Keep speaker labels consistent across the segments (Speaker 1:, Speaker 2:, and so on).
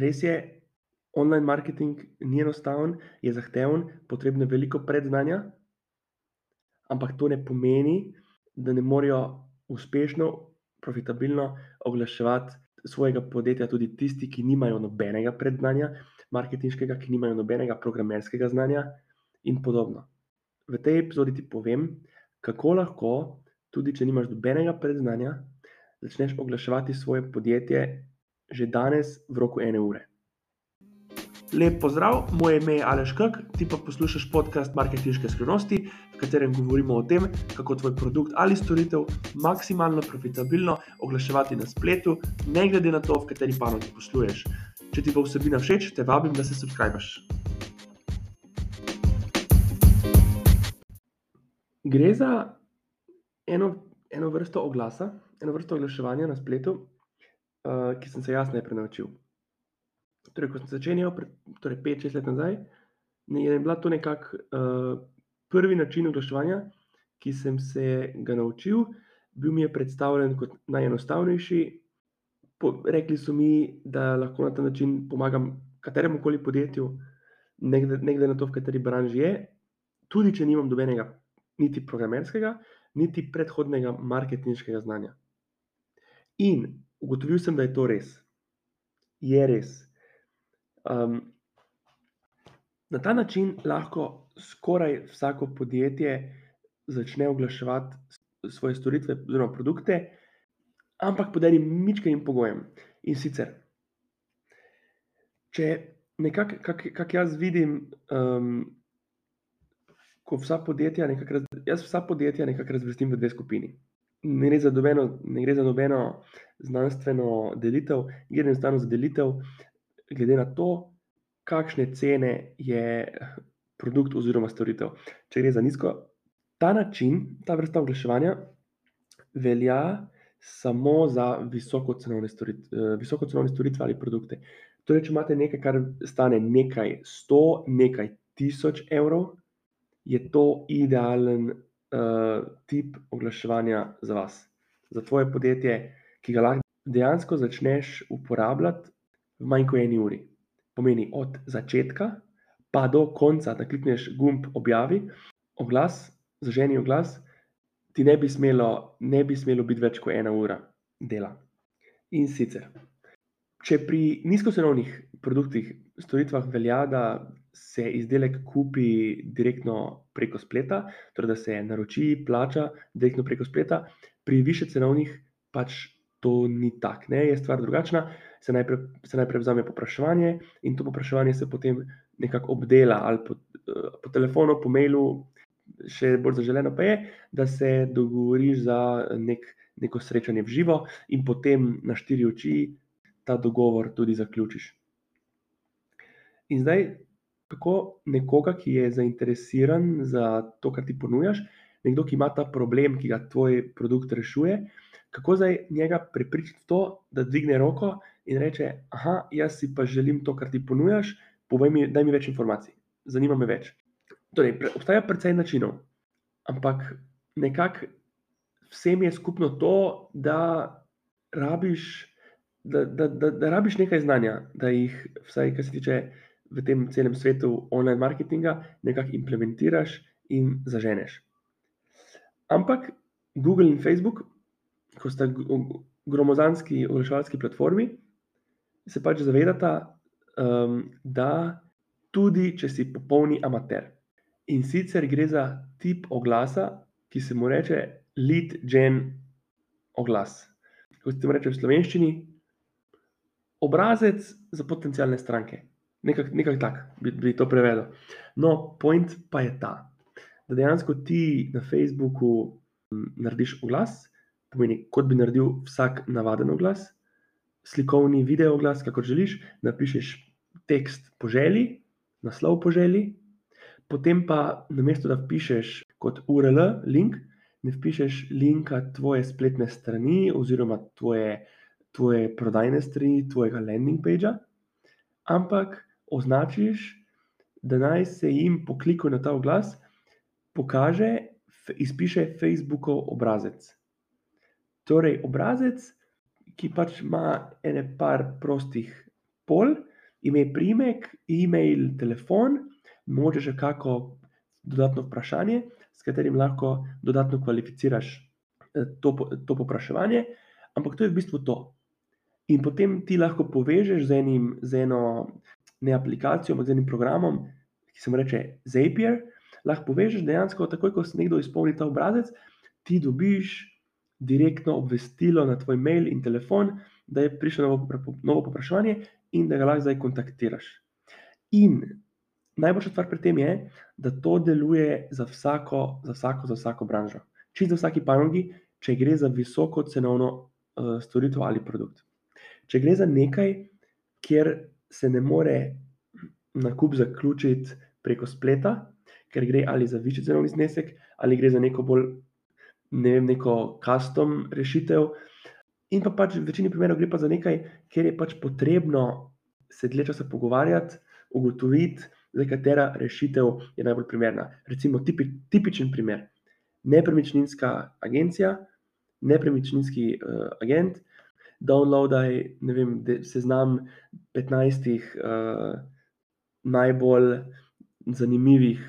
Speaker 1: res je, online marketing ni enostaven, je zahteven, potrebno je veliko predznanja, ampak to ne pomeni, da ne morejo uspešno, profitabilno oglaševati svojega podjetja tudi tisti, ki nimajo nobenega predznanja, marketinškega, ki nimajo nobenega programerskega znanja in podobno. V tej epizodi ti povem, kako lahko, tudi če nimaš nobenega predznanja, začneš oglaševati svoje podjetje že danes v roku ene ure. Lep pozdrav, moje ime je Aleš Kak, ti pa poslušaš podcast Marketinške skrivnosti, v katerem govorimo o tem, kako tvoj produkt ali storitev maksimalno profitabilno oglaševati na spletu, ne glede na to, v kateri panogi posluješ. Če ti bo vsebina všeč, te vabim, da se subskrbiš. Gre za eno, eno vrsto oglasa, eno vrsto oglaševanja na spletu, ki sem se jaz najprej naučil. Torej, ko sem začenjal, torej 5-6 let nazaj, je bila to nekako uh, prvi način oglaševanja, ki sem se ga naučil. Bil mi je predstavljen kot najenostavnejši. Po, rekli so mi, da lahko na ta način pomagam kateremu koli podjetju, ne glede na to, v kateri branži je, tudi če nimam dobenega, niti programerskega, niti predhodnega marketinškega znanja. In ugotovil sem, da je to res. Je res. Um, na ta način lahko skoraj vsako podjetje začne oglaševati svoje storitve oziroma produkte, ampak pod enim mičkim pogojem. In sicer, če nekako, kako kak jaz vidim, um, ko vsa podjetja, nekak, jaz vsa podjetja nekako razvrstim v dve skupini ne gre za nobeno, ne gre za nobeno znanstveno delitev, gre enostavno za delitev, glede na to, kakšne cene je produkt oziroma storitev. Če gre za nizko, ta način, ta vrsta oglaševanja velja samo za visokocenovne storitve, visokocenovne storitve ali produkte. Torej, če imate nekaj, kar stane nekaj sto, nekaj tisoč evrov, je to idealen uh, tip oglaševanja za vas, za tvoje podjetje, ki ga lahko dejansko začneš uporabljati v manj kot eni uri. Pomeni od začetka pa do konca, da klikneš gumb objavi, oglas, zaženi oglas, ti ne bi smelo, ne bi smelo biti več kot ena ura dela. In sicer, če pri nizkocenovnih produktih, storitvah velja, da se izdelek kupi direktno preko spleta, torej da se naroči, plača direktno preko spleta, pri više cenovnih pač to ni tako, je stvar drugačna. Se najprej, se najprej vzame popraševanje in to popraševanje se potem nekako obdela ali po, po telefonu, po mailu. Še bolj zaželeno pa je, da se dogovoriš za nek, neko srečanje v živo in potem na štiri oči ta dogovor tudi zaključiš. In zdaj, kako nekoga, ki je zainteresiran za to, kar ti ponujaš, nekdo, ki ima ta problem, ki ga tvoj produkt rešuje, kako zdaj njega prepričati to, da dvigne roko in reče: Ah, jaz si pa želim to, kar ti ponujaš, povej mi, daj mi več informacij, zanima me več. Torej, obstaja precej načinov, ampak nekako vsem je skupno to, da rabiš. Da, da, da, da rabiš nekaj znanja, da jih, vsaj kar se tiče v tem celem svetu online marketinga nekako implementiraš in zaženeš. Ampak Google in Facebook, ko sta gromozanski oglaševalski platformi, se pač zavedata, um, da tudi če si popolni amater. In sicer gre za tip oglasa, ki se mu reče lead gen oglas. Kot se mu reče v slovenščini, obrazec za potencijalne stranke. Nekako nekak tak bi, bi to prevedel. No, point pa je ta, da dejansko ti na Facebooku narediš oglas, pomeni, kot bi naredil vsak navaden oglas, slikovni video oglas, kako želiš, napišeš tekst po želji, naslov po želji, potem pa namesto da pišeš kot URL link, ne pišeš linka tvoje spletne strani oziroma tvoje, tvoje prodajne strani, tvojega landing pagea, ampak označiš, da naj se jim po kliku na ta oglas pokaže, izpiše Facebookov obrazec. Torej, obrazec, ki pač ima ene par prostih pol, ime, priimek, e-mail, telefon, mogoče še kako dodatno vprašanje, s katerim lahko dodatno kvalificiraš to, to popraševanje, ampak to je v bistvu to. In potem ti lahko povežeš z, enim, z eno ne aplikacijo, ampak z enim programom, ki se mu reče Zapier. Lahko povežeš dejansko, takoj ko se nekdo izpolni ta obrazec, ti dobiš direktno obvestilo na tvoj mail in telefon, da je prišlo novo, novo popraševanje in da ga lahko zdaj kontaktiraš. In najboljša stvar pri tem je, da to deluje za vsako, za vsako, za vsako branžo. Čisto za vsaki panogi, če gre za visoko cenovno uh, storitev ali produkt. Če gre za nekaj, kjer se ne more nakup zaključiti preko spleta, ker gre ali za višji cenovni znesek, ali gre za neko bolj, ne vem, neko custom rešitev. In pa pač v večini primerov gre pa za nekaj, kjer je pač potrebno se dlje časa pogovarjati, ugotoviti, za katera rešitev je najbolj primerna. Recimo, tipi, tipičen primer. Nepremičninska agencija, nepremičninski uh, agent, downloadaj, vem, seznam 15 uh, najbolj zanimivih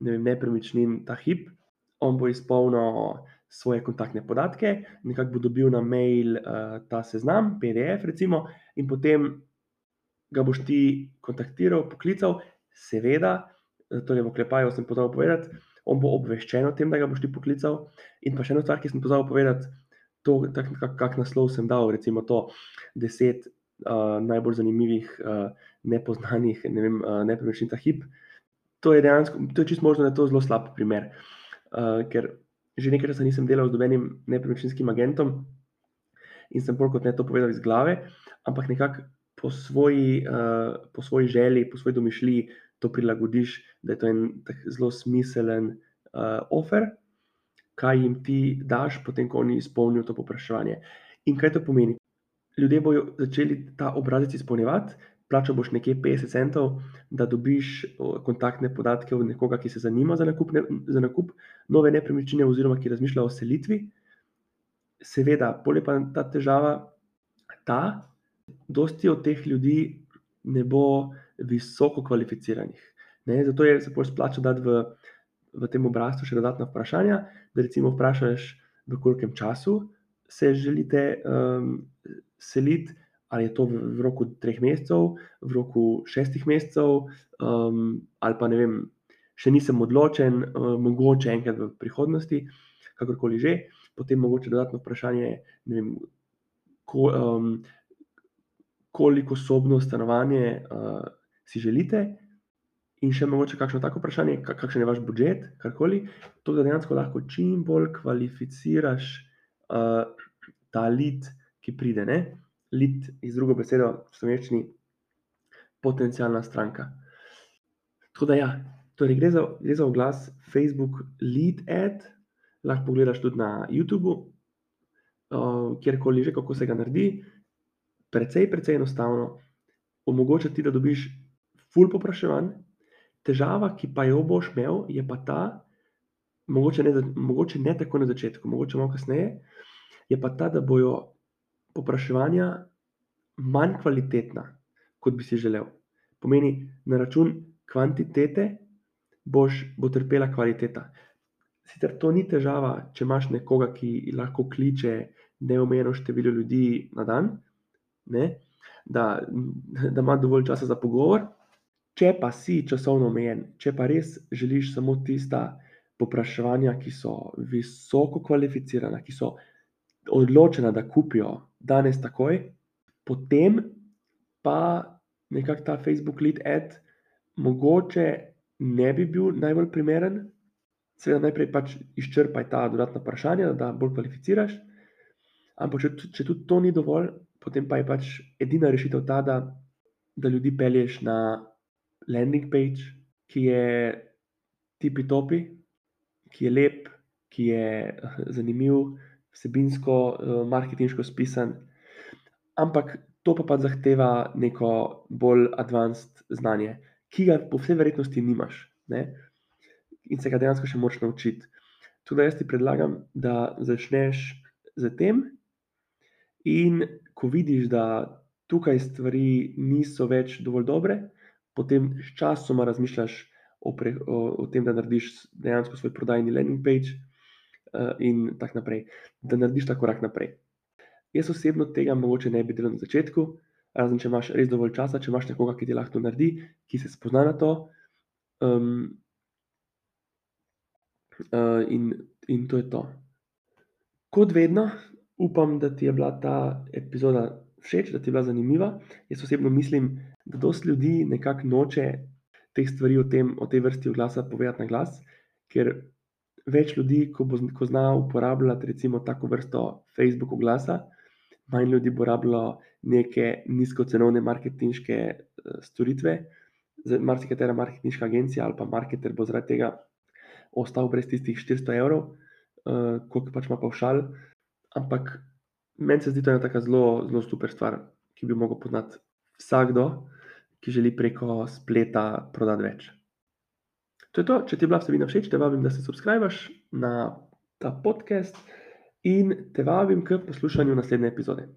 Speaker 1: ne vem, nepremičnin ta hip. On bo izpolnil svoje kontaktne podatke, nekako bo dobil na mail uh, ta seznam, PDF, recimo, in potem ga boš ti kontaktiral, poklical, seveda, torej v oklepaju sem pozabil povedati, on bo obveščen o tem, da ga boš ti poklical. In pa še ena stvar, ki sem pozabil povedati, to, tak, kak, kak naslov sem dal, recimo to deset uh, najbolj zanimivih, uh, nepoznanih, ne vem, uh, nepremičnin ta hip. To je dejansko, to je čisto možno, da je to zelo slab primer. Uh, ker že nekaj časa nisem delal z nobenim nepremičninskim agentom in sem bolj kot ne to povedal iz glave, ampak nekako po svoji, uh, po svoji želji, po svoji domišljiji to prilagodiš, da je to en tak zelo smiselen uh, offer kaj jim ti daš, potem ko oni izpolnijo to popraševanje. In kaj to pomeni? Ljudje bodo začeli ta obrazec izpolnjevati, plačal boš nekje 50 centov, da dobiš kontaktne podatke od nekoga, ki se zanima za nakup, ne, za nakup nove nepremičnine, oziroma ki razmišlja o selitvi. Seveda, bolje pa ta težava, ta, dosti od teh ljudi ne bo visoko kvalificiranih. Ne, zato je se bolj splača dati v v tem obrazcu še dodatna vprašanja, da recimo vprašaš, v kolikem času se želite um, seliti, ali je to v, v roku treh mesecev, v roku šestih mesecev, um, ali pa ne vem, še nisem odločen, um, mogoče enkrat v prihodnosti, kakorkoli že. Potem mogoče dodatno vprašanje, vem, ko, um, koliko sobno stanovanje uh, si želite. In še mogoče kakšno tako vprašanje, kakšen je vaš budžet, karkoli, to, da dejansko lahko čim bolj kvalificiraš uh, ta lead, ki pride. Ne? Lead, iz druge besede, v slovenščini, potencijalna stranka. Tako da, ja, torej gre, za, gre za oglas Facebook Lead Ad, lahko pogledaš tudi na YouTubu, uh, kjerkoli že, kako se ga naredi. Precej, precej enostavno, omogoča ti, da dobiš full popraševanj. Težava, ki pa jo boš imel, je pa ta, mogoče ne, mogoče ne tako na začetku, mogoče malo kasneje, je pa ta, da bojo popraševanja manj kvalitetna, kot bi si želel. Pomeni, na račun kvantitete boš, bo trpela kvaliteta. Sicer to ni težava, če imaš nekoga, ki lahko kliče neomejeno število ljudi na dan, ne, da, da ima dovolj časa za pogovor. Če pa si časovno omejen, če pa res želiš samo tista popraševanja, ki so visoko kvalificirana, ki so odločena, da kupijo danes takoj, potem pa nekako ta Facebook lead ad mogoče ne bi bil najbolj primeren. Seveda, najprej pač izčrpaj ta dodatna vprašanja, da bolj kvalificiraš. Ampak, če, če tudi to ni dovolj, potem pa je pač edina rešitev ta, da, da ljudi pelješ na landing page, ki je tipi topi, ki je lep, ki je zanimiv, vsebinsko, eh, marketinško spisan, ampak to pa pa zahteva neko bolj advanced znanje, ki ga po vsej verjetnosti nimaš ne? in se ga dejansko še moč naučiti. Tudi jaz ti predlagam, da začneš z tem, in ko vidiš, da tukaj stvari niso več dovolj dobre, potem sčasoma razmišljaš o, pre, o, o tem, da narediš dejansko svoj prodajni landing page uh, in tako naprej, da narediš ta korak naprej. Jaz osebno tega mogoče ne bi delal na začetku, razen če imaš res dovolj časa, če imaš nekoga, ki ti lahko to naredi, ki se spozna na to. Um, uh, in, in to je to. Kot vedno, upam, da ti je bila ta epizoda všeč, da ti je bila zanimiva. Jaz osebno mislim, da dosti ljudi nekako noče teh stvari o, tem, o tej vrsti oglasa povedati na glas, ker več ljudi, ko, bo, ko zna uporabljati recimo tako vrsto Facebook oglasa, manj ljudi bo rabilo neke nizkocenovne marketinške uh, storitve. Marsikatera marketinška agencija ali pa marketer bo zaradi tega ostal brez tistih 400 evrov, uh, koliko pač ima pa všal. Ampak meni se zdi to ena tako zelo, zelo super stvar, ki bi lahko poznal vsakdo, ki želi preko spleta prodati več. To je to, če ti je bila vsebina všeč, te vabim, da se subskrbiš na ta podcast in te vabim k poslušanju naslednje epizode.